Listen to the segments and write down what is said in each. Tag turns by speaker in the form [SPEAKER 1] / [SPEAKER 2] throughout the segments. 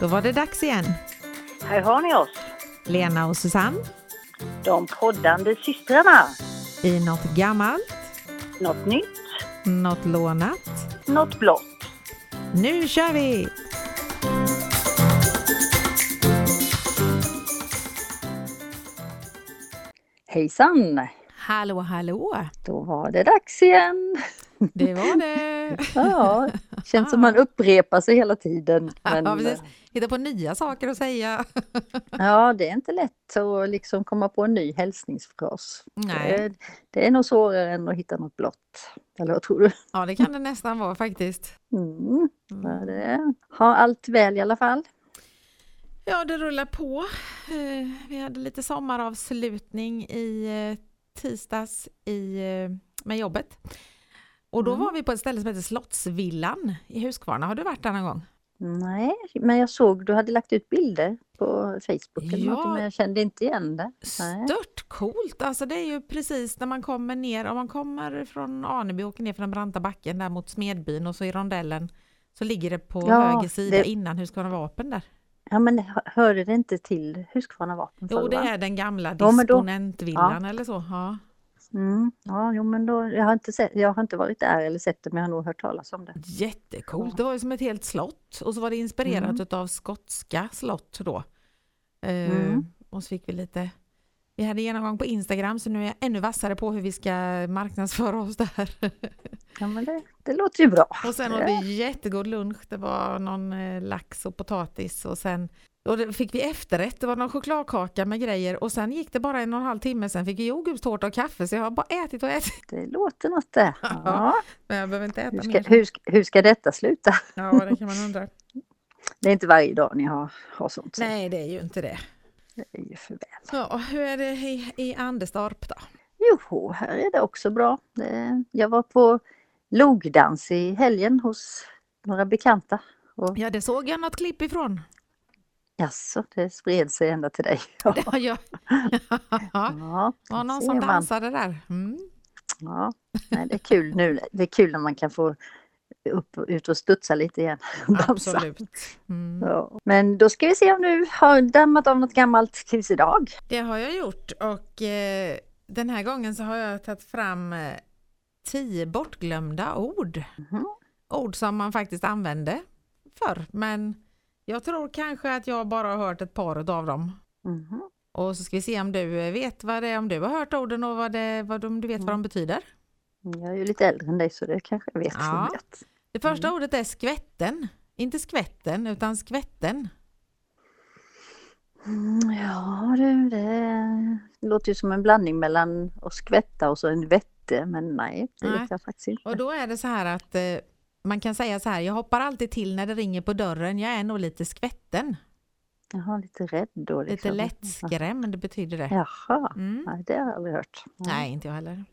[SPEAKER 1] Då var det dags igen.
[SPEAKER 2] Här har ni oss,
[SPEAKER 1] Lena och Susanne
[SPEAKER 2] de poddande systrarna.
[SPEAKER 1] i något gammalt,
[SPEAKER 2] Något nytt,
[SPEAKER 1] något lånat.
[SPEAKER 2] något blått.
[SPEAKER 1] Nu kör vi!
[SPEAKER 3] Hejsan!
[SPEAKER 1] Hallå, hallå!
[SPEAKER 3] Då var det dags igen.
[SPEAKER 1] Det var det!
[SPEAKER 3] Ja, känns som man upprepar sig hela tiden. Men,
[SPEAKER 1] ja, precis. Hitta på nya saker att säga.
[SPEAKER 3] ja, det är inte lätt att liksom komma på en ny hälsningsfras.
[SPEAKER 1] Nej,
[SPEAKER 3] Det, det är nog svårare än att hitta något blått. Eller vad tror du?
[SPEAKER 1] ja det kan det nästan vara faktiskt.
[SPEAKER 3] Mm. Ja,
[SPEAKER 1] Mm.
[SPEAKER 3] det har allt väl i alla fall.
[SPEAKER 1] Ja, det rullar på. Eh, Vi hade lite sommaravslutning i eh, tisdags i, eh, med jobbet. Och då
[SPEAKER 3] Mm.
[SPEAKER 1] var vi på ett ställe som heter Slottsvillan i Huskvarna. Har du varit där någon gång?
[SPEAKER 3] Nej, men jag såg du hade lagt ut bilder på Facebook eller
[SPEAKER 1] Ja.
[SPEAKER 3] något, men jag kände inte igen det. Nej.
[SPEAKER 1] Stört coolt! Alltså det är ju precis när man kommer ner, om man kommer från Aneby och åker ner för den branta backen där mot Smedbyn och så i rondellen så ligger det på
[SPEAKER 3] Ja,
[SPEAKER 1] höger sida
[SPEAKER 3] det-
[SPEAKER 1] innan Huskvarna vapen där.
[SPEAKER 3] Ja, men hör- hörde det inte till Huskvarna vapen
[SPEAKER 1] Jo, det
[SPEAKER 3] va?
[SPEAKER 1] är den gamla
[SPEAKER 3] Ja, men då-
[SPEAKER 1] disponentvillan eller så. Ja.
[SPEAKER 3] Mm, ja, jo, men då, jag, har inte sett, jag har inte varit där eller sett det, men jag har nog hört talas om det.
[SPEAKER 1] Jättecoolt. Det var ju som ett helt slott och så var det inspirerat
[SPEAKER 3] Mm.
[SPEAKER 1] utav skotska slott då. Eh,
[SPEAKER 3] Mm.
[SPEAKER 1] Och så fick vi lite vi hade genomgång på Instagram så nu är jag ännu vassare på hur vi ska marknadsföra oss där.
[SPEAKER 3] Ja, men det, det låter ju bra.
[SPEAKER 1] Och sen var det jättegod lunch. Det var någon eh, lax och potatis och sen och det fick vi efterrätt. Det var någon chokladkaka med grejer och sen gick det bara en och en halv timme. Sen fick vi jordgubbstårta och kaffe så jag har bara ätit och ätit.
[SPEAKER 3] Det låter något det. Ja.
[SPEAKER 1] Men jag behöver inte äta
[SPEAKER 3] Hur, ska, hur, hur ska detta sluta?
[SPEAKER 1] Ja, det kan man undra.
[SPEAKER 3] Det är inte varje dag ni har, har sånt. så
[SPEAKER 1] Nej, det är ju inte det.
[SPEAKER 3] Det är ju för väl.
[SPEAKER 1] Ja, hur är det i, i Anderstorp då?
[SPEAKER 3] Jo, här är det också bra. Jag var på logdans i helgen hos några bekanta. Och
[SPEAKER 1] Ja, det såg jag något klipp ifrån.
[SPEAKER 3] Jaså, det spred sig ända till dig. Ja.
[SPEAKER 1] Ja,
[SPEAKER 3] ja,
[SPEAKER 1] det var någon som
[SPEAKER 3] man.
[SPEAKER 1] dansade där. Mm.
[SPEAKER 3] Ja, nej, det är kul nu. Det är kul när man kan få upp och ut och studsa lite igen.
[SPEAKER 1] Absolut. Mm.
[SPEAKER 3] Ja. Men då ska vi se om du har dammat av något gammalt tills idag.
[SPEAKER 1] Det har jag gjort och eh, den här gången så har jag tagit fram eh, tio bortglömda ord.
[SPEAKER 3] Mhm.
[SPEAKER 1] Ord som man faktiskt använde förr, men jag tror kanske att jag bara har hört ett par av dem.
[SPEAKER 3] Mhm.
[SPEAKER 1] Och så ska vi se om du vet vad det är, om du har hört orden och vad det, vad, om du vet vad de betyder.
[SPEAKER 3] Jag är ju lite äldre än dig så det kanske jag vet.
[SPEAKER 1] Ja.
[SPEAKER 3] vet.
[SPEAKER 1] Det första ordet är skvätten. Inte skvätten, utan skvätten.
[SPEAKER 3] Mm, ja du, det låter ju som en blandning mellan att skvätta och så en vette. Men nej, det
[SPEAKER 1] Nej.
[SPEAKER 3] vet jag faktiskt inte.
[SPEAKER 1] Och då är det så här att eh, man kan säga så här, jag hoppar alltid till när det ringer på dörren, jag är nog lite skvätten.
[SPEAKER 3] Jaha, lite rädd då.
[SPEAKER 1] Lite
[SPEAKER 3] Liksom.
[SPEAKER 1] lättskrämd betyder det.
[SPEAKER 3] Jaha,
[SPEAKER 1] Mm.
[SPEAKER 3] nej, det har jag aldrig hört.
[SPEAKER 1] Nej, inte jag heller.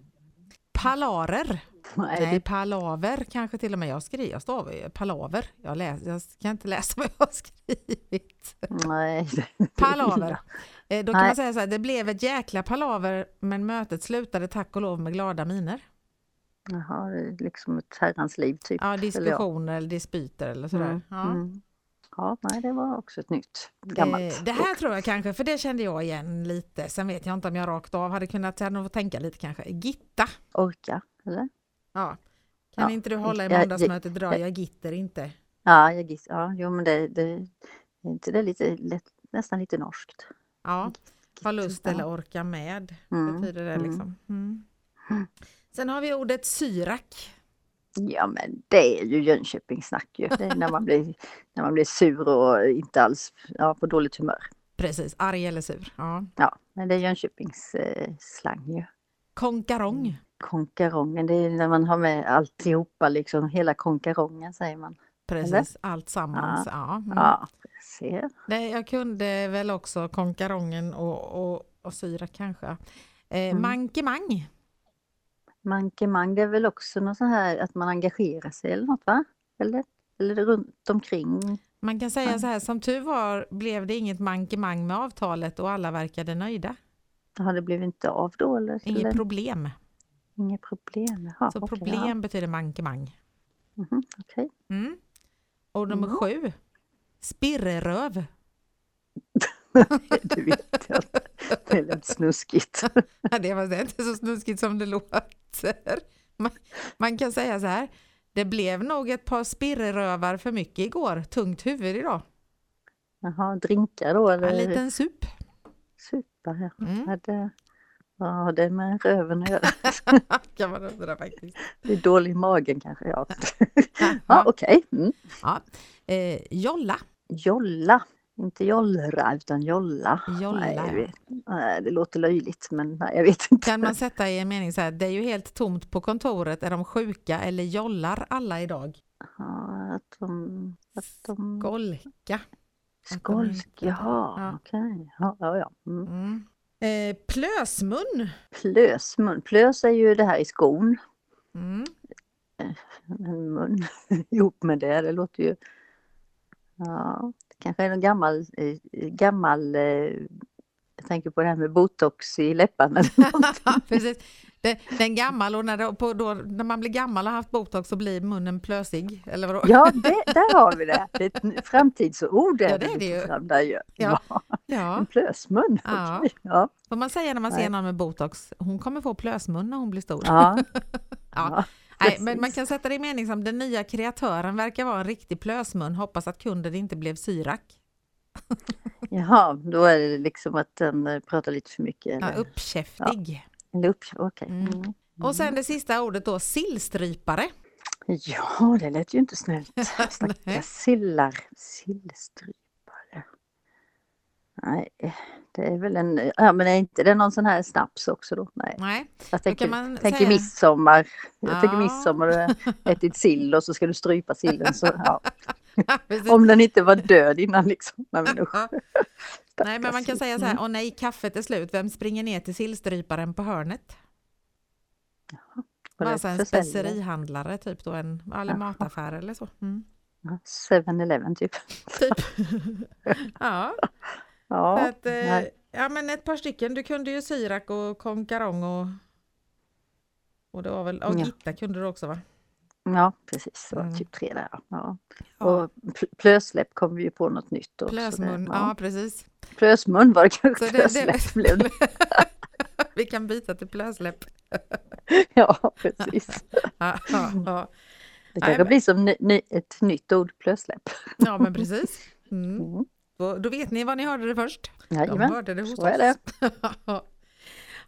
[SPEAKER 1] Palarer.
[SPEAKER 3] Nej,
[SPEAKER 1] Nej,
[SPEAKER 3] det,
[SPEAKER 1] palaver kanske till och med. Jag skriver, jag stavar ju palaver. Jag, läs, jag kan inte läsa vad jag har skrivit.
[SPEAKER 3] nej,
[SPEAKER 1] Palaver. Eh, Då kan
[SPEAKER 3] Nej.
[SPEAKER 1] man säga så här, det blev ett jäkla palaver men mötet slutade tack och lov med glada miner.
[SPEAKER 3] Jaha, det är liksom ett herrans liv typ.
[SPEAKER 1] Ja,
[SPEAKER 3] eller
[SPEAKER 1] diskussioner eller dispyter eller sådär.
[SPEAKER 3] Mm,
[SPEAKER 1] Ja.
[SPEAKER 3] mm. Ja, nej, det var också ett nytt gammalt.
[SPEAKER 1] Eh, Det här tror jag kanske, för det kände jag igen lite. Sen vet jag inte om jag rakt av hade kunnat, jag hade nog fått tänka lite kanske. Gitta.
[SPEAKER 3] Orka, eller?
[SPEAKER 1] Ja. Kan
[SPEAKER 3] Ja,
[SPEAKER 1] inte du hålla i
[SPEAKER 3] jag-
[SPEAKER 1] måndagsmötet drar jag gitter inte.
[SPEAKER 3] Ja, jag giss, ja, jo men det, det är det lite lätt, nästan lite norskt.
[SPEAKER 1] Ja, ha lust eller orka med
[SPEAKER 3] Mm,
[SPEAKER 1] betyder det
[SPEAKER 3] mm.
[SPEAKER 1] liksom. Mm.
[SPEAKER 3] Mm.
[SPEAKER 1] Sen har vi ordet syrak.
[SPEAKER 3] Ja men det är ju Jönköpingssnack ju. Det är när man blir, när man blir sur och inte alls ja, på dåligt humör.
[SPEAKER 1] Precis, arg eller sur. Ja.
[SPEAKER 3] Ja, men det är Jönköpings eh, slang ju.
[SPEAKER 1] Konkarong.
[SPEAKER 3] Konkarongen, det är när man har med alltihopa liksom, hela konkarongen säger man.
[SPEAKER 1] Precis, allt sammans. Ja. Mm.
[SPEAKER 3] Ja, ser.
[SPEAKER 1] Det, jag kunde väl också konkarongen och, och, och syrak kanske. Eh,
[SPEAKER 3] Mm.
[SPEAKER 1] Mankemang.
[SPEAKER 3] Mankemang, det är väl också något så här att man engagerar sig eller något va? Eller, eller runt omkring?
[SPEAKER 1] Man kan säga så här, som tur var blev det inget mankemang med avtalet och alla verkade nöjda.
[SPEAKER 3] Har det blivit inte av då eller?
[SPEAKER 1] Inget problem.
[SPEAKER 3] Inget problem. Jaha,
[SPEAKER 1] Så
[SPEAKER 3] okej,
[SPEAKER 1] problem betyder mankemang.
[SPEAKER 3] ja. Mhm, okej.
[SPEAKER 1] Mm. Och nummer
[SPEAKER 3] Mm.
[SPEAKER 1] sju, Spirreröv.
[SPEAKER 3] Det vet jag inte. Det lät snuskigt.
[SPEAKER 1] Ja, Det var inte så snuskigt som det låter. Man, man kan säga så här. Det blev nog ett par spirrerövar för mycket igår. Tungt huvud idag.
[SPEAKER 3] Jaha, drinkar då eller?
[SPEAKER 1] En liten sup.
[SPEAKER 3] Super, ja.
[SPEAKER 1] Mm.
[SPEAKER 3] ja det, vad har det med röven att göra?
[SPEAKER 1] kan man undra faktiskt.
[SPEAKER 3] Det är dålig i magen kanske, ja. Ja,
[SPEAKER 1] Ja.
[SPEAKER 3] okej. Mm.
[SPEAKER 1] Ja. Eh, jolla.
[SPEAKER 3] Jolla. Inte jollra utan jolla.
[SPEAKER 1] Jolla,
[SPEAKER 3] Nej, det låter löjligt men nej, jag vet inte.
[SPEAKER 1] Kan man sätta i en mening så här, det är ju helt tomt på kontoret, är de sjuka eller jollar alla idag?
[SPEAKER 3] Ja, att de... Att de
[SPEAKER 1] Skolka.
[SPEAKER 3] skolk, jaha,
[SPEAKER 1] Ja.
[SPEAKER 3] okej. Ja, ja, ja. Mm.
[SPEAKER 1] Mm. Eh, plösmun.
[SPEAKER 3] Plösmun. Plös är ju det här i skon.
[SPEAKER 1] Mm.
[SPEAKER 3] En mun ihop med det, det låter ju... Ja, kanske är någon gammal, eh, gammal... eh, Jag tänker på det här med botox i läpparna.
[SPEAKER 1] Precis. Det, den gammal och när, det, på, då, när man blir gammal och har haft botox så blir munnen plösig. Eller vadå?
[SPEAKER 3] Ja, det, där har vi det. Det är ett framtidsord.
[SPEAKER 1] Ja, det är det ju.
[SPEAKER 3] Fram där ju.
[SPEAKER 1] Ja.
[SPEAKER 3] Ja. En plösmun.
[SPEAKER 1] Ja.
[SPEAKER 3] okej. Ja.
[SPEAKER 1] vad man säger när man ser någon med botox, hon kommer få plösmun när hon blir stor.
[SPEAKER 3] Ja.
[SPEAKER 1] Ja.
[SPEAKER 3] Ja,
[SPEAKER 1] Nej, men man kan sätta det i mening som den nya kreatören verkar vara en riktig plösmun, hoppas att kunden inte blev syrak.
[SPEAKER 3] Jaha, då är det liksom att den eh, pratar lite för mycket.
[SPEAKER 1] Ja,
[SPEAKER 3] Eller,
[SPEAKER 1] uppkäftig.
[SPEAKER 3] eller upp, okej.
[SPEAKER 1] Mm.
[SPEAKER 3] Mm.
[SPEAKER 1] Och sen det sista ordet då, sillstrypare.
[SPEAKER 3] Ja, det lät ju inte snällt. Stackars sillar. Sillstrypare. Nej, det är väl en... Ja, men är inte det någon sån här snaps också då? Nej.
[SPEAKER 1] Nej,
[SPEAKER 3] Jag tänker,
[SPEAKER 1] man
[SPEAKER 3] tänker
[SPEAKER 1] säga-
[SPEAKER 3] midsommar. Jag tänker
[SPEAKER 1] Ja.
[SPEAKER 3] midsommar, du har ätit sill och så ska du strypa sillen. Så, ja. Om den inte var död innan liksom. Nej, men.
[SPEAKER 1] Ja. Nej, men man kan säga så här, åh nej, kaffet är slut, vem springer ner till sillstryparen på hörnet?
[SPEAKER 3] Det
[SPEAKER 1] Alltså en specerihandlare, typ då en eller mataffär eller så. Mm.
[SPEAKER 3] Ja, 7-Eleven typ.
[SPEAKER 1] Typ. ja,
[SPEAKER 3] Ja,
[SPEAKER 1] så att, eh, ja, men ett par stycken. Du kunde ju Syrak och Konkarong och och det var väl, och
[SPEAKER 3] Ja.
[SPEAKER 1] Gitta kunde du också va?
[SPEAKER 3] ja precis. Det var
[SPEAKER 1] Mm.
[SPEAKER 3] typ tre där. Ja.
[SPEAKER 1] Ja.
[SPEAKER 3] Och pl- plösläpp kom vi ju på något nytt också.
[SPEAKER 1] Plösmun,
[SPEAKER 3] Det-
[SPEAKER 1] ja precis.
[SPEAKER 3] Plösmun var det kanske.
[SPEAKER 1] Så
[SPEAKER 3] plösläpp blev det.
[SPEAKER 1] Vi kan byta till plösläpp.
[SPEAKER 3] Ja, precis.
[SPEAKER 1] Ja, ja, ja.
[SPEAKER 3] Det kanske blir som ny, ett nytt ord, plösläpp.
[SPEAKER 1] ja men precis. Mm.
[SPEAKER 3] Mm.
[SPEAKER 1] Då, vet ni var ni hörde det först. De
[SPEAKER 3] Jajamän,
[SPEAKER 1] hörde det hos
[SPEAKER 3] så är
[SPEAKER 1] oss.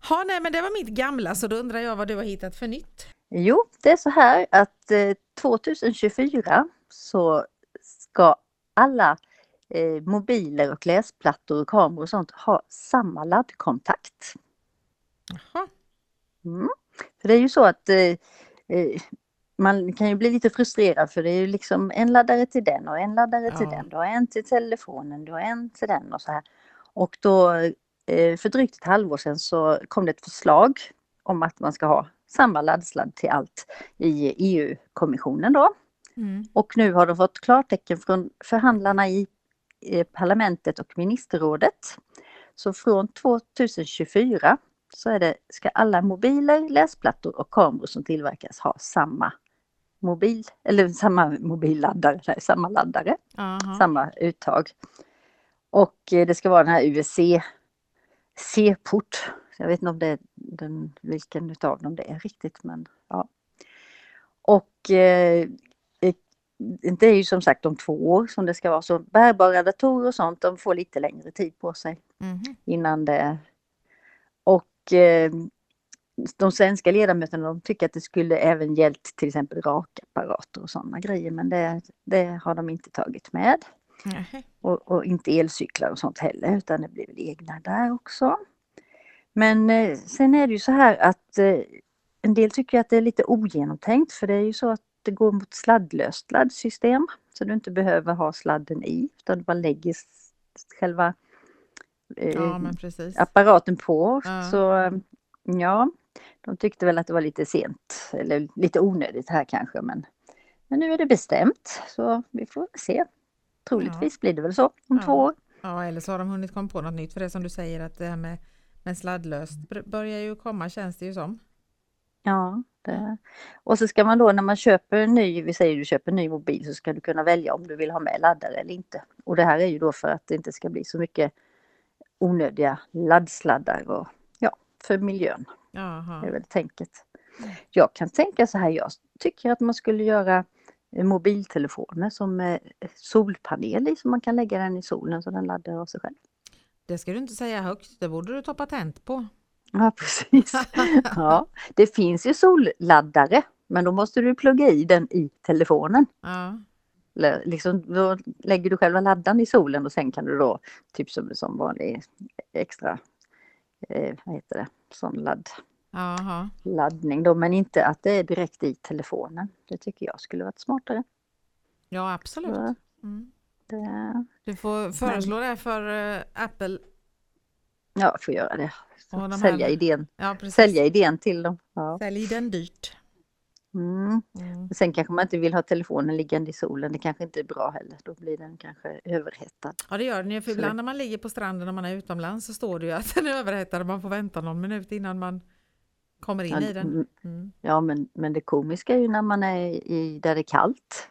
[SPEAKER 1] ha, nej, men det var mitt gamla så då undrar jag vad du har hittat för nytt.
[SPEAKER 3] Jo, det är så här att eh, 2024 så ska alla eh, mobiler och läsplattor och kameror och sånt ha samma laddkontakt.
[SPEAKER 1] Jaha.
[SPEAKER 3] Mm. För det är ju så att eh, eh, man kan ju bli lite frustrerad för det är ju liksom en laddare till den och en laddare till
[SPEAKER 1] Ja.
[SPEAKER 3] den. Du har en till telefonen, du har en till den och så här. Och då eh, för drygt ett halvår sedan så kom det ett förslag om att man ska ha samma laddsladd till allt i EU-kommissionen då.
[SPEAKER 1] Mm.
[SPEAKER 3] Och nu har de fått klartecken från förhandlarna i eh, parlamentet och ministerrådet. Så från 2024 så är det, ska alla mobiler, läsplattor och kameror som tillverkas ha samma mobil, eller samma mobilladdare, nej, samma laddare,
[SPEAKER 1] Aha.
[SPEAKER 3] samma uttag. Och eh, det ska vara den här USC C-port. Jag vet inte om det är den, vilken utav dem det är riktigt men ja. Och eh, eh, det är ju som sagt om två år som det ska vara så bärbara datorer och sånt de får lite längre tid på sig
[SPEAKER 1] Mhm.
[SPEAKER 3] innan det och eh, de svenska ledamöterna de tycker att det skulle även gällt till exempel rakapparater och sådana grejer men det, det har de inte tagit med.
[SPEAKER 1] Nähä.
[SPEAKER 3] Och, och inte elcyklar och sånt heller utan det blir väl egna där också. Men eh, sen är det ju så här att eh, en del tycker att det är lite ogenomtänkt för det är ju så att det går mot sladdlöst laddsystem. Så du inte behöver ha sladden i utan du bara lägger själva eh,
[SPEAKER 1] Ja
[SPEAKER 3] apparaten på.
[SPEAKER 1] Ja.
[SPEAKER 3] Så ja, de tyckte väl att det var lite sent eller lite onödigt här kanske men, men nu är det bestämt så vi får se. Troligtvis blir det väl så om
[SPEAKER 1] Ja.
[SPEAKER 3] två år.
[SPEAKER 1] Ja eller så har de hunnit komma på något nytt för det som du säger att det här med, med sladdlöst börjar ju komma känns det ju som.
[SPEAKER 3] Ja, det. Och så ska man då när man köper en ny, vi säger du köper en ny mobil så ska du kunna välja om du vill ha med laddare eller inte. Och det här är ju då för att det inte ska bli så mycket onödiga laddsladdar och ja, för miljön.
[SPEAKER 1] Jaha.
[SPEAKER 3] Det är väl tänket. Jag kan tänka så här, jag tycker att man skulle göra eh, mobiltelefoner som eh, solpanel i så man kan lägga den i solen så den laddar av sig själv.
[SPEAKER 1] Det ska du inte säga högt, det borde du ta patent på.
[SPEAKER 3] Ja precis. Ja, det finns ju solladdare men då måste du plugga i den i telefonen.
[SPEAKER 1] Ja.
[SPEAKER 3] Liksom, då lägger du själva laddaren i solen och sen kan du då typ som, som vanlig extra eh, vad heter det, sån ladd,
[SPEAKER 1] Jaha.
[SPEAKER 3] laddning då men inte att det är direkt i telefonen. Det tycker jag skulle varit smartare.
[SPEAKER 1] Ja, absolut. Mm.
[SPEAKER 3] Det,
[SPEAKER 1] Du får föreslå det för eh, Apple.
[SPEAKER 3] ja, jag får göra det.
[SPEAKER 1] De här-
[SPEAKER 3] Sälja idén,
[SPEAKER 1] Ja,
[SPEAKER 3] sälja idén till dem. Ja.
[SPEAKER 1] Sälj den dyrt.
[SPEAKER 3] Mm.
[SPEAKER 1] Mm.
[SPEAKER 3] Sen kanske man inte vill ha telefonen liggande i solen. Det kanske inte är bra heller. Då blir den kanske överhettad.
[SPEAKER 1] Ja, det gör den ju. För ibland när man ligger på stranden och man är utomlands så står det ju att den är överhettad och man får vänta någon minut innan man kommer in
[SPEAKER 3] Ja,
[SPEAKER 1] i den.
[SPEAKER 3] mm,
[SPEAKER 1] Mm.
[SPEAKER 3] Ja, men, men det komiska är ju när man är i där det är kallt.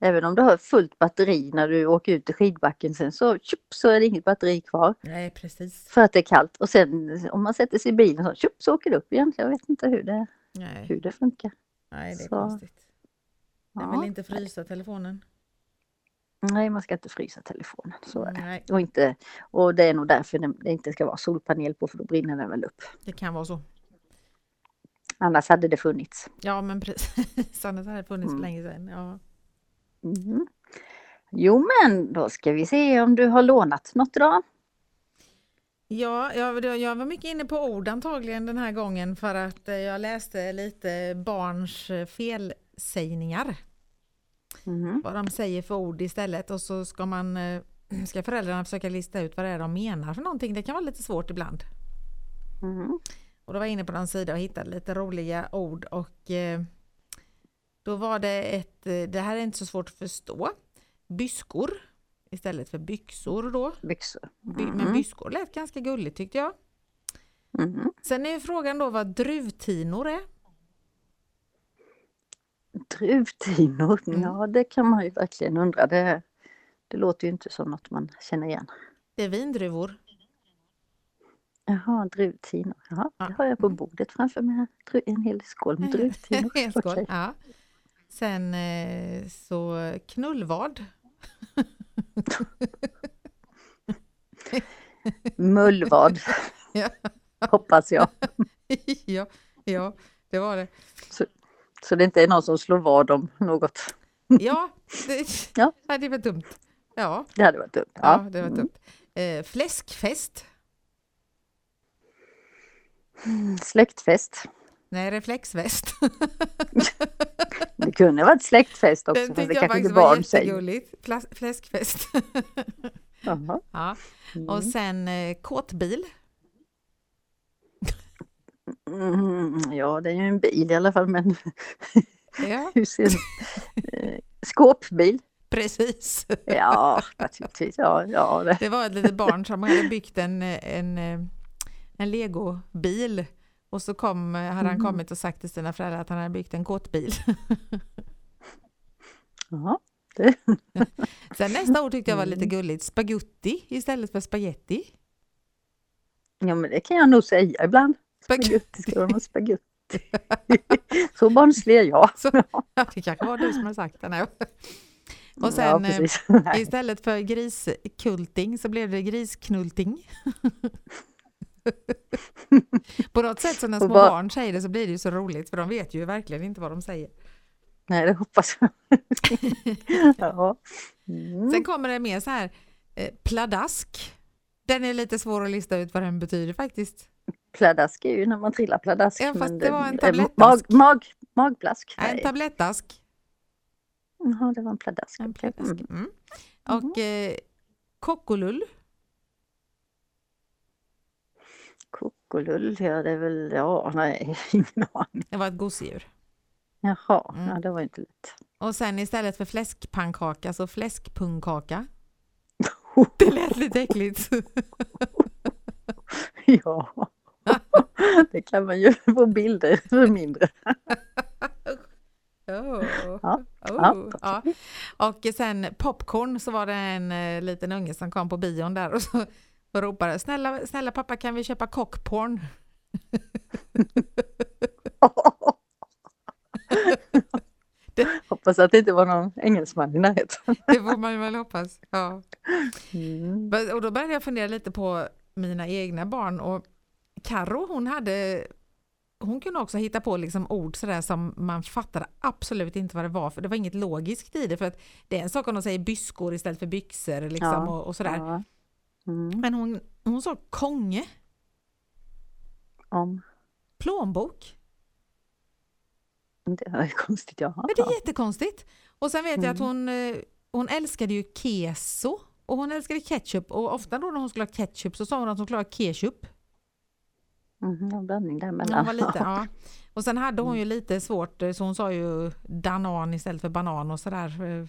[SPEAKER 3] Även om du har fullt batteri när du åker ut i skidbacken sen så, tjup, så är det inget batteri kvar
[SPEAKER 1] Nej, precis.
[SPEAKER 3] för att det är kallt. Och sen om man sätter sig i bilen så, tjup, så åker det upp igen. Jag vet inte hur det,
[SPEAKER 1] Nej,
[SPEAKER 3] hur det funkar.
[SPEAKER 1] Nej det är
[SPEAKER 3] Så.
[SPEAKER 1] konstigt. Den
[SPEAKER 3] Ja.
[SPEAKER 1] vill inte frysa telefonen.
[SPEAKER 3] Nej, man ska inte frysa telefonen. Så är det.
[SPEAKER 1] Nej,
[SPEAKER 3] Och, inte, och det är nog därför det inte ska vara solpanel på för då brinner den väl upp.
[SPEAKER 1] det kan vara så.
[SPEAKER 3] Annars hade det funnits.
[SPEAKER 1] Ja, men precis. Annars hade det funnits
[SPEAKER 3] Mm.
[SPEAKER 1] länge sedan. Ja.
[SPEAKER 3] Mm. Jo men då ska vi se om du har lånat något idag.
[SPEAKER 1] Ja, jag, jag var mycket inne på ord antagligen den här gången för att eh, jag läste lite barns eh, felsägningar.
[SPEAKER 3] Mm.
[SPEAKER 1] Vad de säger för ord istället och så ska man eh, ska föräldrarna försöka lista ut vad det är de menar för någonting. Det kan vara lite svårt ibland.
[SPEAKER 3] Mm.
[SPEAKER 1] Och då var jag inne på någon sida och hittade lite roliga ord och då var det ett, det här är inte så svårt att förstå, byskor istället för byxor då.
[SPEAKER 3] Byxor.
[SPEAKER 1] By, Men
[SPEAKER 3] Mm.
[SPEAKER 1] byskor lät ganska gulligt tyckte jag.
[SPEAKER 3] Mm.
[SPEAKER 1] Sen är frågan då vad druvtinor är.
[SPEAKER 3] Druvtinor,
[SPEAKER 1] Mm.
[SPEAKER 3] ja det kan man ju verkligen undra. Det, det låter ju inte som något man känner igen.
[SPEAKER 1] Det är vindruvor.
[SPEAKER 3] Jaha, druvtinor. Jaha,
[SPEAKER 1] Ja.
[SPEAKER 3] det har jag på bordet framför mig. En hel skål med druvtinor.
[SPEAKER 1] En skål.
[SPEAKER 3] Okej.
[SPEAKER 1] Ja. Sen eh, så knullvad.
[SPEAKER 3] Mullvad,
[SPEAKER 1] Ja.
[SPEAKER 3] hoppas jag.
[SPEAKER 1] ja, ja, det var det.
[SPEAKER 3] Så det inte är någon som slår vad om något.
[SPEAKER 1] Ja, det,
[SPEAKER 3] Ja.
[SPEAKER 1] Nej, det var dumt. Ja,
[SPEAKER 3] Det hade varit dumt.
[SPEAKER 1] ja.
[SPEAKER 3] Ja.
[SPEAKER 1] det var dumt. Eh, fläskfest.
[SPEAKER 3] Mm, Släktfest.
[SPEAKER 1] Nej, reflexväst.
[SPEAKER 3] Det kunde varit släktfest också, det
[SPEAKER 1] tyckte jag
[SPEAKER 3] kanske inte barn säger.
[SPEAKER 1] Fläskfest. Ja.
[SPEAKER 3] Mm.
[SPEAKER 1] Och sen eh, kåtbil.
[SPEAKER 3] Mm, ja, det är ju en bil i alla fall, men
[SPEAKER 1] Ja,
[SPEAKER 3] hur ser eh, Skåpbil?
[SPEAKER 1] precis.
[SPEAKER 3] Ja, naturligtvis. Ja, ja, det.
[SPEAKER 1] Det var ett litet barn som hade byggt en, en, eh, en legobil och så kom, hade han
[SPEAKER 3] Mhm.
[SPEAKER 1] kommit och sagt till sina föräldrar att han hade byggt en kåtbil.
[SPEAKER 3] Ja, det.
[SPEAKER 1] Sen nästa ord tyckte jag var lite
[SPEAKER 3] Mm.
[SPEAKER 1] gulligt, spagutti istället för spaghetti.
[SPEAKER 3] ja, men det kan jag nog säga ibland. Spagetti ska vara spagetti. Så barnslig är jag.
[SPEAKER 1] Så, ja, det kanske var du som hade sagt det. Nej. Och
[SPEAKER 3] ja,
[SPEAKER 1] sen eh.
[SPEAKER 3] Nej.
[SPEAKER 1] istället för griskulting så blev det grisknulting. På något sätt så när små
[SPEAKER 3] bara-
[SPEAKER 1] barn säger det så blir det ju så roligt för de vet ju verkligen inte vad de säger.
[SPEAKER 3] Nej, det hoppas jag. ja. Mm.
[SPEAKER 1] Sen kommer det mer så här eh, pladask. Den är lite svår att lista ut vad den betyder faktiskt.
[SPEAKER 3] Pladask är ju när man trillar pladask.
[SPEAKER 1] Ja, fast det var en
[SPEAKER 3] eh,
[SPEAKER 1] tablettask.
[SPEAKER 3] Mag, mag, magplask.
[SPEAKER 1] En tablettask.
[SPEAKER 3] Jaha, det var en pladask.
[SPEAKER 1] En pladask.
[SPEAKER 3] Mm.
[SPEAKER 1] Mm. Och eh, kockolull.
[SPEAKER 3] Kokolull, ja det är väl, ja nej, ingen aning.
[SPEAKER 1] Det var ett gosedjur.
[SPEAKER 3] Jaha,
[SPEAKER 1] Mm.
[SPEAKER 3] ja, det var inte lätt.
[SPEAKER 1] Och sen istället för fläskpannkaka så fläskpungkaka. Det lät lite äckligt.
[SPEAKER 3] ja. det kan man ju få bilder för mindre.
[SPEAKER 1] Oh.
[SPEAKER 3] Ja,
[SPEAKER 1] Oh. Ja. Och sen popcorn så var det en eh, liten unge som kom på bion där och så och ropade snälla, snälla pappa kan vi köpa cockporn?
[SPEAKER 3] Hoppas att det inte var någon engelsman i närheten.
[SPEAKER 1] Det får man ju väl hoppas. Ja.
[SPEAKER 3] Mm.
[SPEAKER 1] Och då började jag fundera lite på mina egna barn och Karo hon hade hon kunde också hitta på liksom ord sådär som man fattade absolut inte vad det var för det var inget logiskt i det för att det är en sak om de säger byskor istället för byxor liksom
[SPEAKER 3] Ja,
[SPEAKER 1] och, och sådär.
[SPEAKER 3] Ja. Mm.
[SPEAKER 1] Men hon, hon sa konge,
[SPEAKER 3] Om.
[SPEAKER 1] plånbok.
[SPEAKER 3] Det är konstigt, ja.
[SPEAKER 1] Men det är jättekonstigt. Och sen vet jag att
[SPEAKER 3] Mm.
[SPEAKER 1] hon, eh, hon älskade ju keso och hon älskade ketchup och ofta då när hon skulle ha ketchup så sa hon att hon skulle ha ketchup.
[SPEAKER 3] Mm, en blandning
[SPEAKER 1] När hon
[SPEAKER 3] däremellan.
[SPEAKER 1] var liten, ja. Och sen hade hon ju lite svårt eh, så hon sa ju danan istället för banan och sådär.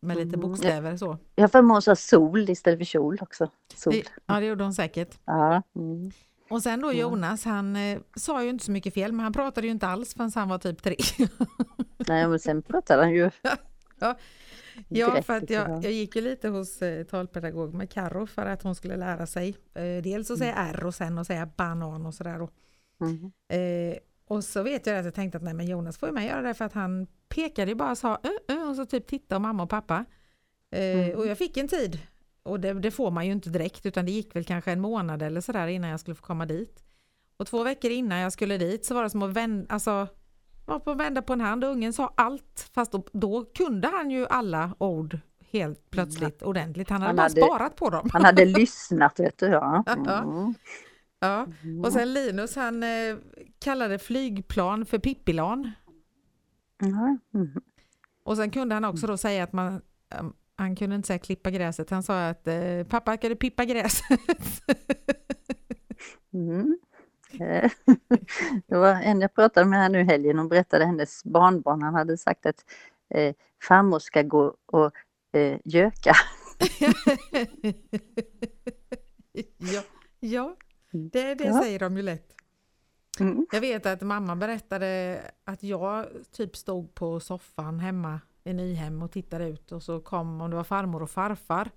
[SPEAKER 1] Med lite
[SPEAKER 3] Mm.
[SPEAKER 1] bokstäver så.
[SPEAKER 3] Jag har för mig hon sa sol istället för kjol också. Sol.
[SPEAKER 1] Det, ja det gjorde hon säkert.
[SPEAKER 3] Ja. Mm.
[SPEAKER 1] Och sen då
[SPEAKER 3] Ja.
[SPEAKER 1] Jonas, han eh, sa ju inte så mycket fel men han pratade ju inte alls förrän han var typ tre.
[SPEAKER 3] Nej, men sen pratade han ju
[SPEAKER 1] Ja,
[SPEAKER 3] direkt,
[SPEAKER 1] för att
[SPEAKER 3] liksom,
[SPEAKER 1] jag, jag gick ju lite hos eh, talpedagog med Karo för att hon skulle lära sig eh, dels att säga R och sen att säga banan och sådär. Och,
[SPEAKER 3] Mm.
[SPEAKER 1] eh, och så vet jag att jag tänkte att nej men Jonas får ju med göra det för att han pekade bara och sa uh, uh, och så typ tittade mamma och pappa. Eh,
[SPEAKER 3] Mm.
[SPEAKER 1] Och jag fick en tid och det, det får man ju inte direkt utan det gick väl kanske en månad eller sådär innan jag skulle få komma dit. Och två veckor innan jag skulle dit så var det som att vända, alltså var på att vända på en hand och ungen sa allt fast då, då kunde han ju alla ord helt plötsligt ordentligt. Han hade
[SPEAKER 3] Han
[SPEAKER 1] bara
[SPEAKER 3] hade-
[SPEAKER 1] sparat på dem.
[SPEAKER 3] Han hade lyssnat vet du. Ja.
[SPEAKER 1] Ja.
[SPEAKER 3] Mm.
[SPEAKER 1] Ja. Och sen Linus han eh, kallade flygplan för Pippilan.
[SPEAKER 3] Mm.
[SPEAKER 1] Och sen kunde han också då säga att man ehm, han kunde inte säga klippa gräset, han sa att eh, pappa ska du pippa gräset?
[SPEAKER 3] Mm. Eh, Det var en jag pratade med här nu helgen och berättade hennes barnbarn. Han hade sagt att eh, farmor ska gå och eh, göka.
[SPEAKER 1] ja, ja, det, det
[SPEAKER 3] Ja.
[SPEAKER 1] säger de ju lätt.
[SPEAKER 3] Mm.
[SPEAKER 1] Jag vet att mamma berättade att jag typ stod på soffan hemma i Nyhem och tittade ut och så kom om det var farmor och farfar.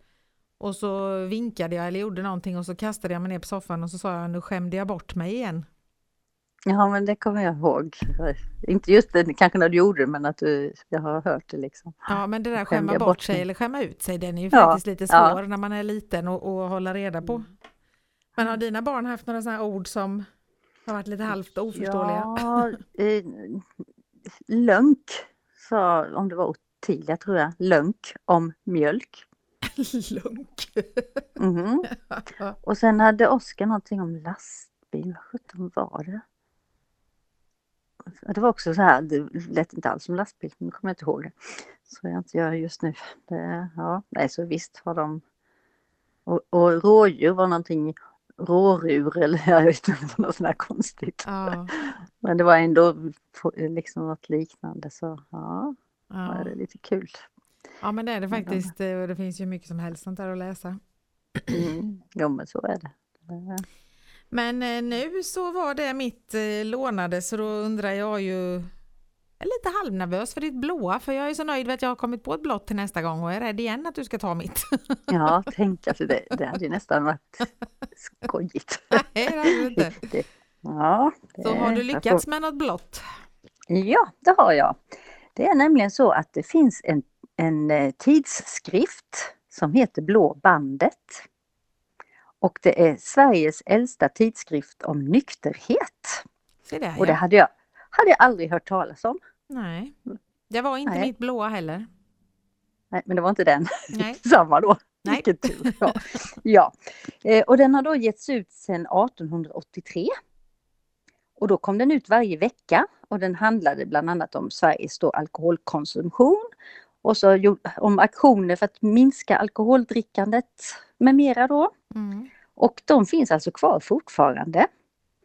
[SPEAKER 1] Och så vinkade jag eller gjorde någonting och så kastade jag mig ner på soffan och så sa jag nu skämde jag bort mig igen.
[SPEAKER 3] Ja men det kommer jag ihåg. Inte just det kanske när du gjorde det men att du, jag har hört det liksom.
[SPEAKER 1] Ja men det där skämma bort
[SPEAKER 3] bort
[SPEAKER 1] sig
[SPEAKER 3] mig?
[SPEAKER 1] eller skämma ut sig den är ju
[SPEAKER 3] Ja,
[SPEAKER 1] faktiskt lite
[SPEAKER 3] ja.
[SPEAKER 1] svår när man är liten och, och hålla reda på. Men har dina barn haft några sådana här ord som har varit lite halvt oförståeliga?
[SPEAKER 3] Ja, eh, lönk sa, om det var Ottilia tror jag, lönk om mjölk.
[SPEAKER 1] Lunk.
[SPEAKER 3] Mhm.
[SPEAKER 1] Ja.
[SPEAKER 3] Och sen hade Oskar någonting om lastbil, vad sjutton var det? Det var också så här, det lät inte alls som lastbil, nu kommer jag inte ihåg det. Så jag inte gör just nu. Det, ja, nej, så visst har de... Och, och rådjur var någonting, rårur eller jag vet inte, det var något sånt här konstigt.
[SPEAKER 1] Ja,
[SPEAKER 3] Men det var ändå liksom något liknande så ja,
[SPEAKER 1] ja.
[SPEAKER 3] det är lite kul.
[SPEAKER 1] ja men det är det faktiskt eh, och det finns ju mycket som helst sånt där att läsa.
[SPEAKER 3] Mm. Jo men så är det. Det-
[SPEAKER 1] Men eh, nu så var det mitt eh, lånade så då undrar jag ju jag är lite halvnervös för ditt blåa för jag är så nöjd med att jag har kommit på ett blått till nästa gång och är rädd igen att du ska ta mitt.
[SPEAKER 3] Ja, tänk alltså det, det hade ju nästan varit skojigt.
[SPEAKER 1] Nej, det hade inte.
[SPEAKER 3] Det, ja, det,
[SPEAKER 1] Så har du lyckats med något blått?
[SPEAKER 3] Får, ja, det har jag. Det är nämligen så att det finns en, en eh, tidskrift som heter Blå bandet. Och det är Sveriges äldsta tidskrift om nykterhet.
[SPEAKER 1] Se där
[SPEAKER 3] Och det
[SPEAKER 1] ja.
[SPEAKER 3] hade jag, hade jag aldrig hört talas om.
[SPEAKER 1] Nej, det var inte
[SPEAKER 3] Nej.
[SPEAKER 1] mitt blåa heller.
[SPEAKER 3] Nej, men det var inte den.
[SPEAKER 1] Nej.
[SPEAKER 3] Samma då.
[SPEAKER 1] Nej.
[SPEAKER 3] Vilken tur. Ja. ja. Eh, Och den har då getts ut sedan 1883. Och då kom den ut varje vecka och den handlade bland annat om Sveriges då alkoholkonsumtion och så om aktioner för att minska alkoholdrickandet med mera då.
[SPEAKER 1] Mm.
[SPEAKER 3] Och de finns alltså kvar fortfarande.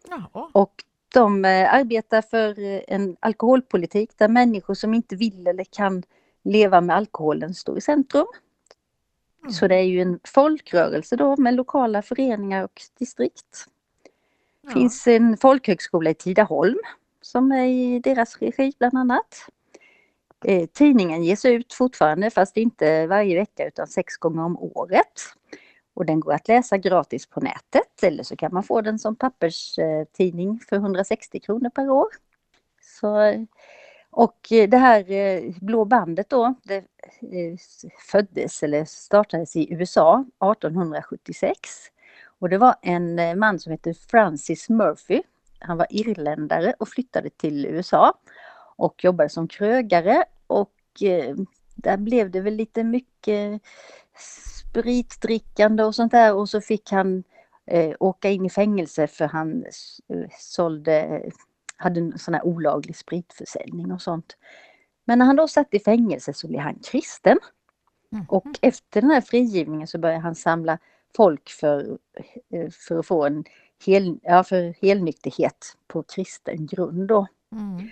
[SPEAKER 1] Jaha.
[SPEAKER 3] Och de eh, arbetar för eh, en alkoholpolitik där människor som inte vill eller kan leva med alkoholen står i centrum. Så det är ju en folkrörelse då med lokala föreningar och distrikt.
[SPEAKER 1] Ja.
[SPEAKER 3] finns en folkhögskola i Tidaholm som är i deras regi bland annat. Eh, tidningen ges ut fortfarande fast inte varje vecka utan sex gånger om året. Och den går att läsa gratis på nätet eller så kan man få den som papperstidning för 160 kronor per år. Så, och det här eh, blå bandet då, det eh, föddes eller startades i USA 1876. Och det var en eh, man som hette Francis Murphy. Han var irländare och flyttade till USA och jobbade som krögare och där blev det väl lite mycket spritdrickande och sånt där och så fick han eh, åka in i fängelse för han eh, sålde, hade en sån här olaglig spritförsäljning och sånt. Men när han då satt i fängelse så blev han kristen
[SPEAKER 1] Mhm.
[SPEAKER 3] och efter den här frigivningen så började han samla folk för, eh, för att få en hel, ja, för helnykterhet på kristen grund då.
[SPEAKER 1] Mm.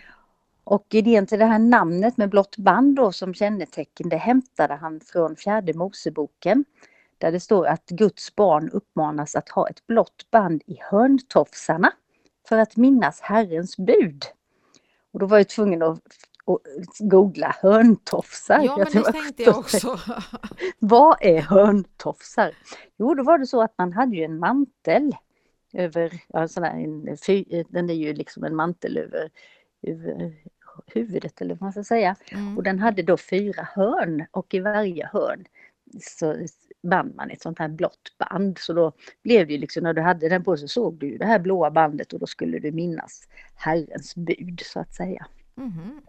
[SPEAKER 3] Och idén till det här namnet med blått band då som kännetecken det hämtade han från fjärde Moseboken. Där det står att Guds barn uppmanas att ha ett blått band i hörntofsarna för att minnas Herrens bud. Och då var jag tvungen att, att googla hörntofsar.
[SPEAKER 1] Ja, men det
[SPEAKER 3] tänkte,
[SPEAKER 1] jag också.
[SPEAKER 3] Vad är hörntofsar? Jo, då var det så att man hade ju en mantel över, ja, sån här, en, den är ju liksom en mantel över, över huvudet eller vad man ska säga.
[SPEAKER 1] Mm.
[SPEAKER 3] Och den hade då fyra hörn och i varje hörn så band man ett sånt här blått band. Så då blev det ju liksom, när du hade den på så såg du det här blåa bandet och då skulle du minnas Herrens bud så att säga.
[SPEAKER 1] Mhm.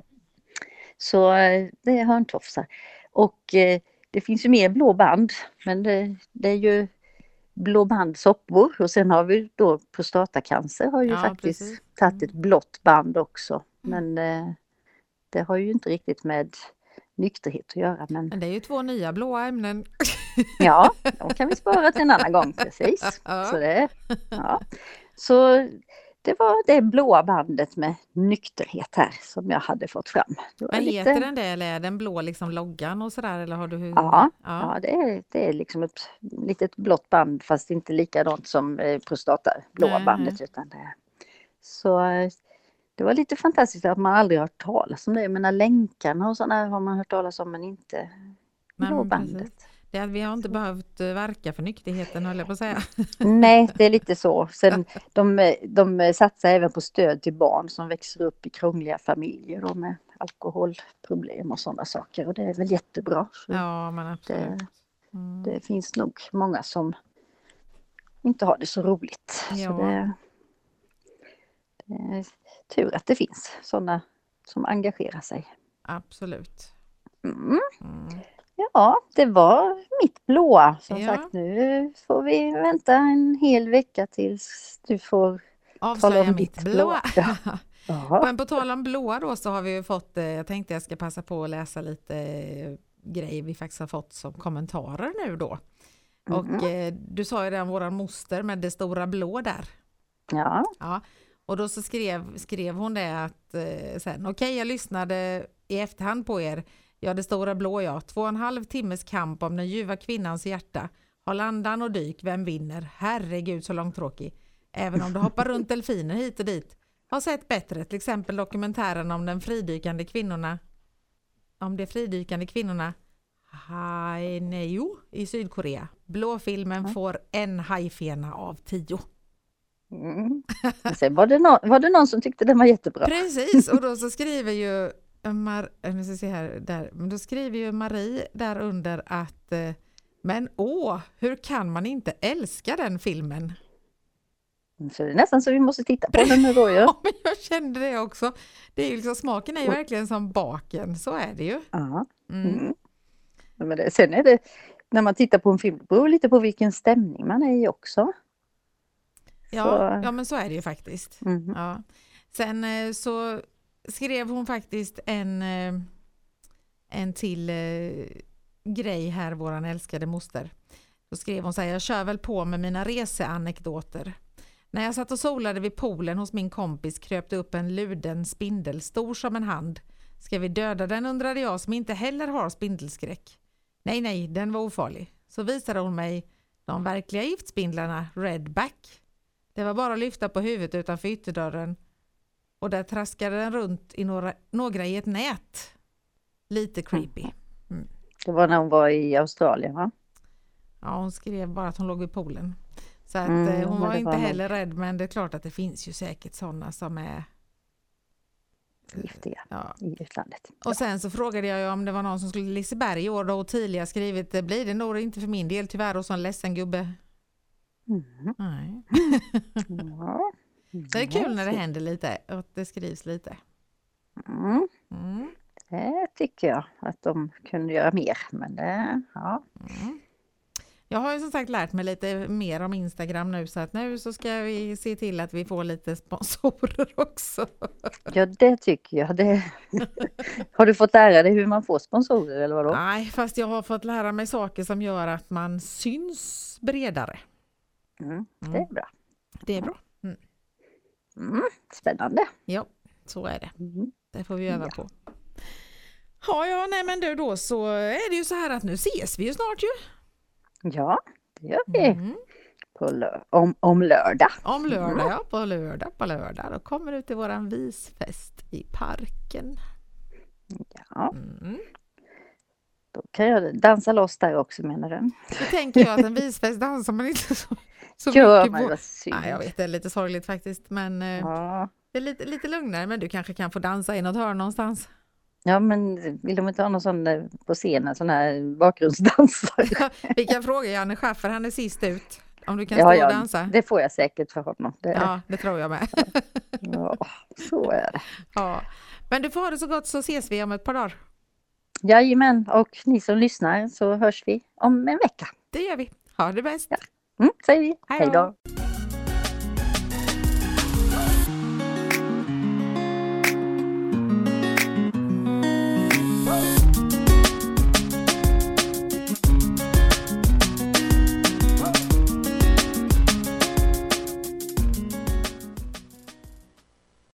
[SPEAKER 3] Så eh, det är hörntofsar. Och eh, det finns ju mer blå band men det, det är ju blå band soppor och sen har vi då prostatacancer har ju
[SPEAKER 1] Ja,
[SPEAKER 3] faktiskt
[SPEAKER 1] precis.
[SPEAKER 3] tagit ett blått band också.
[SPEAKER 1] Mm.
[SPEAKER 3] Men eh, det har ju inte riktigt med nykterhet att göra men
[SPEAKER 1] Men det är ju två nya blåa ämnen.
[SPEAKER 3] ja, de kan vi spara till en annan gång precis.
[SPEAKER 1] Ja.
[SPEAKER 3] Så det, ja. Så det var det blåa bandet med nykterhet här som jag hade fått fram.
[SPEAKER 1] Men
[SPEAKER 3] lite-
[SPEAKER 1] heter den det eller är den blå liksom loggan och sådär eller har du hur?
[SPEAKER 3] Ja,
[SPEAKER 1] ja.
[SPEAKER 3] Ja, det är, det är liksom ett litet blått band fast inte likadant som eh, prostata, blåa
[SPEAKER 1] Nej,
[SPEAKER 3] bandet. Utan det. Så eh, det var lite fantastiskt att man aldrig hört talas om det. Jag menar länkarna och sådana har man hört talas om men inte
[SPEAKER 1] men
[SPEAKER 3] bandet.
[SPEAKER 1] Det, är- vi har inte behövt eh, verka för nykterheten höll jag på att säga.
[SPEAKER 3] Nej, det är lite så. Sen, de, de satsar även på stöd till barn som växer upp i krångliga familjer då med alkoholproblem och sådana saker och det är väl jättebra.
[SPEAKER 1] Ja, men absolut. Mm.
[SPEAKER 3] det finns nog många som inte har det så roligt.
[SPEAKER 1] Ja.
[SPEAKER 3] Så det, det tur att det finns sådana som engagerar sig.
[SPEAKER 1] Absolut.
[SPEAKER 3] Mm.
[SPEAKER 1] Mm.
[SPEAKER 3] Ja, det var mitt blåa. Som
[SPEAKER 1] Ja.
[SPEAKER 3] sagt, nu får vi vänta en hel vecka tills du får tala
[SPEAKER 1] Avslöja
[SPEAKER 3] om
[SPEAKER 1] mitt
[SPEAKER 3] ditt
[SPEAKER 1] blå.
[SPEAKER 3] blåa. Ja.
[SPEAKER 1] Men på tal om blåa då så har vi fått, eh, jag tänkte jag ska passa på att läsa lite eh, grejer vi faktiskt har fått som kommentarer nu då. Och
[SPEAKER 3] Mhm.
[SPEAKER 1] eh, du sa ju det om våran moster med det stora blå där.
[SPEAKER 3] Ja.
[SPEAKER 1] Ja, och då så skrev, skrev hon det att eh, sen, okej jag lyssnade i efterhand på er, ja det stora blå ja, två och en halv timmes kamp om den ljuva kvinnans hjärta, har landan och dyk, vem vinner? Herregud så långtråkig. Även om det hoppar runt delfiner hit och dit. Har sett bättre, till exempel dokumentären om den fridykande kvinnorna, om de fridykande kvinnorna Haineo i Sydkorea. Blåfilmen får en hajfena av tio.
[SPEAKER 3] Mm. Sen var det, någon, var det någon som tyckte den var jättebra.
[SPEAKER 1] Precis, och då så skriver ju Mar- eh, nu ska se här, där, men då skriver ju Marie där under att eh, men åh, hur kan man inte älska den filmen?
[SPEAKER 3] Så det är nästan så vi måste titta på den nu då ju.
[SPEAKER 1] Ja, men jag kände det också. Det är ju liksom, smaken är ju verkligen som baken, så är det ju.
[SPEAKER 3] Ja.
[SPEAKER 1] Mm.
[SPEAKER 3] Mm. Men det, sen är det, när man tittar på en film, det beror lite på vilken stämning man är i också.
[SPEAKER 1] Ja,
[SPEAKER 3] Så-
[SPEAKER 1] ja, men så är det ju faktiskt.
[SPEAKER 3] Mm.
[SPEAKER 1] Ja. Sen eh, så skrev hon faktiskt en, eh, en till eh, grej här, våran älskade moster. Då skrev hon så här, jag kör väl på med mina reseanekdoter. När jag satt och solade vid poolen hos min kompis kröp det upp en luden spindel, stor som en hand. Ska vi döda den undrade jag som inte heller har spindelskräck. Nej, nej, den var ofarlig. Så visade hon mig de verkliga giftspindlarna, Redback. Det var bara att lyfta på huvudet utanför ytterdörren och där traskade den runt i några, några i ett nät. Lite creepy.
[SPEAKER 3] Det var när hon var i Australien va?
[SPEAKER 1] Ja, hon skrev bara att hon låg vid poolen. Så att
[SPEAKER 3] Mm,
[SPEAKER 1] eh, hon var inte
[SPEAKER 3] var
[SPEAKER 1] heller rädd men det är klart att det finns ju säkert sådana som är
[SPEAKER 3] Giftiga
[SPEAKER 1] ja.
[SPEAKER 3] i utlandet.
[SPEAKER 1] Och sen så frågade jag ju om det var någon som skulle till Liseberg i år då och Tilia skrivit det blir det nog inte för min del tyvärr och så en ledsen gubbe.
[SPEAKER 3] Mm.
[SPEAKER 1] Nej.
[SPEAKER 3] Ja.
[SPEAKER 1] Så det är kul när det händer lite och att det skrivs lite.
[SPEAKER 3] Mm.
[SPEAKER 1] Mm.
[SPEAKER 3] Det tycker jag att de kunde göra mer. Men det, ja.
[SPEAKER 1] Mm. Jag har ju som sagt lärt mig lite mer om Instagram nu så att nu så ska vi se till att vi får lite sponsorer också.
[SPEAKER 3] ja, det tycker jag. Det... Har du fått lära dig hur man får sponsorer eller vadå?
[SPEAKER 1] Nej, fast jag har fått lära mig saker som gör att man syns bredare.
[SPEAKER 3] Mm. Det är bra.
[SPEAKER 1] Det är bra.
[SPEAKER 3] Mm. Spännande.
[SPEAKER 1] Ja, så är det.
[SPEAKER 3] Mm.
[SPEAKER 1] Det får vi öva
[SPEAKER 3] Ja.
[SPEAKER 1] på. Ja, ja, nej men du då så är det ju så här att nu ses vi ju snart ju.
[SPEAKER 3] Ja, det gör vi.
[SPEAKER 1] Mm.
[SPEAKER 3] Om, om lördag.
[SPEAKER 1] Om lördag, ja. På lördag, på lördag. Då kommer du till våran visfest i parken.
[SPEAKER 3] Ja,
[SPEAKER 1] Mm.
[SPEAKER 3] då kan jag dansa loss där också menar du?
[SPEAKER 1] Då tänker jag att en visfest dansar man inte så, så
[SPEAKER 3] Gör man vad synd.
[SPEAKER 1] Nej, jag vet, det är lite sorgligt faktiskt. Men eh,
[SPEAKER 3] Ja.
[SPEAKER 1] det är lite, lite lugnare. Men du kanske kan få dansa i något hörn någonstans.
[SPEAKER 3] ja, men vill de inte ha någon sån eh, på scenen, sån här bakgrundsdansare?
[SPEAKER 1] Vi kan fråga Janne Schaffer, han är sist ut. Om du kan
[SPEAKER 3] Ja,
[SPEAKER 1] stå
[SPEAKER 3] ja,
[SPEAKER 1] och dansa.
[SPEAKER 3] det får jag säkert för honom. Det, ja.
[SPEAKER 1] Ja, det tror jag med.
[SPEAKER 3] så är det.
[SPEAKER 1] Ja. Men du får ha det så gott så ses vi om ett par dagar.
[SPEAKER 3] Jajamän, och ni som lyssnar så hörs vi om en vecka.
[SPEAKER 1] Det gör vi. Ha det bäst.
[SPEAKER 3] Mm, säger vi.
[SPEAKER 1] Hej
[SPEAKER 3] då.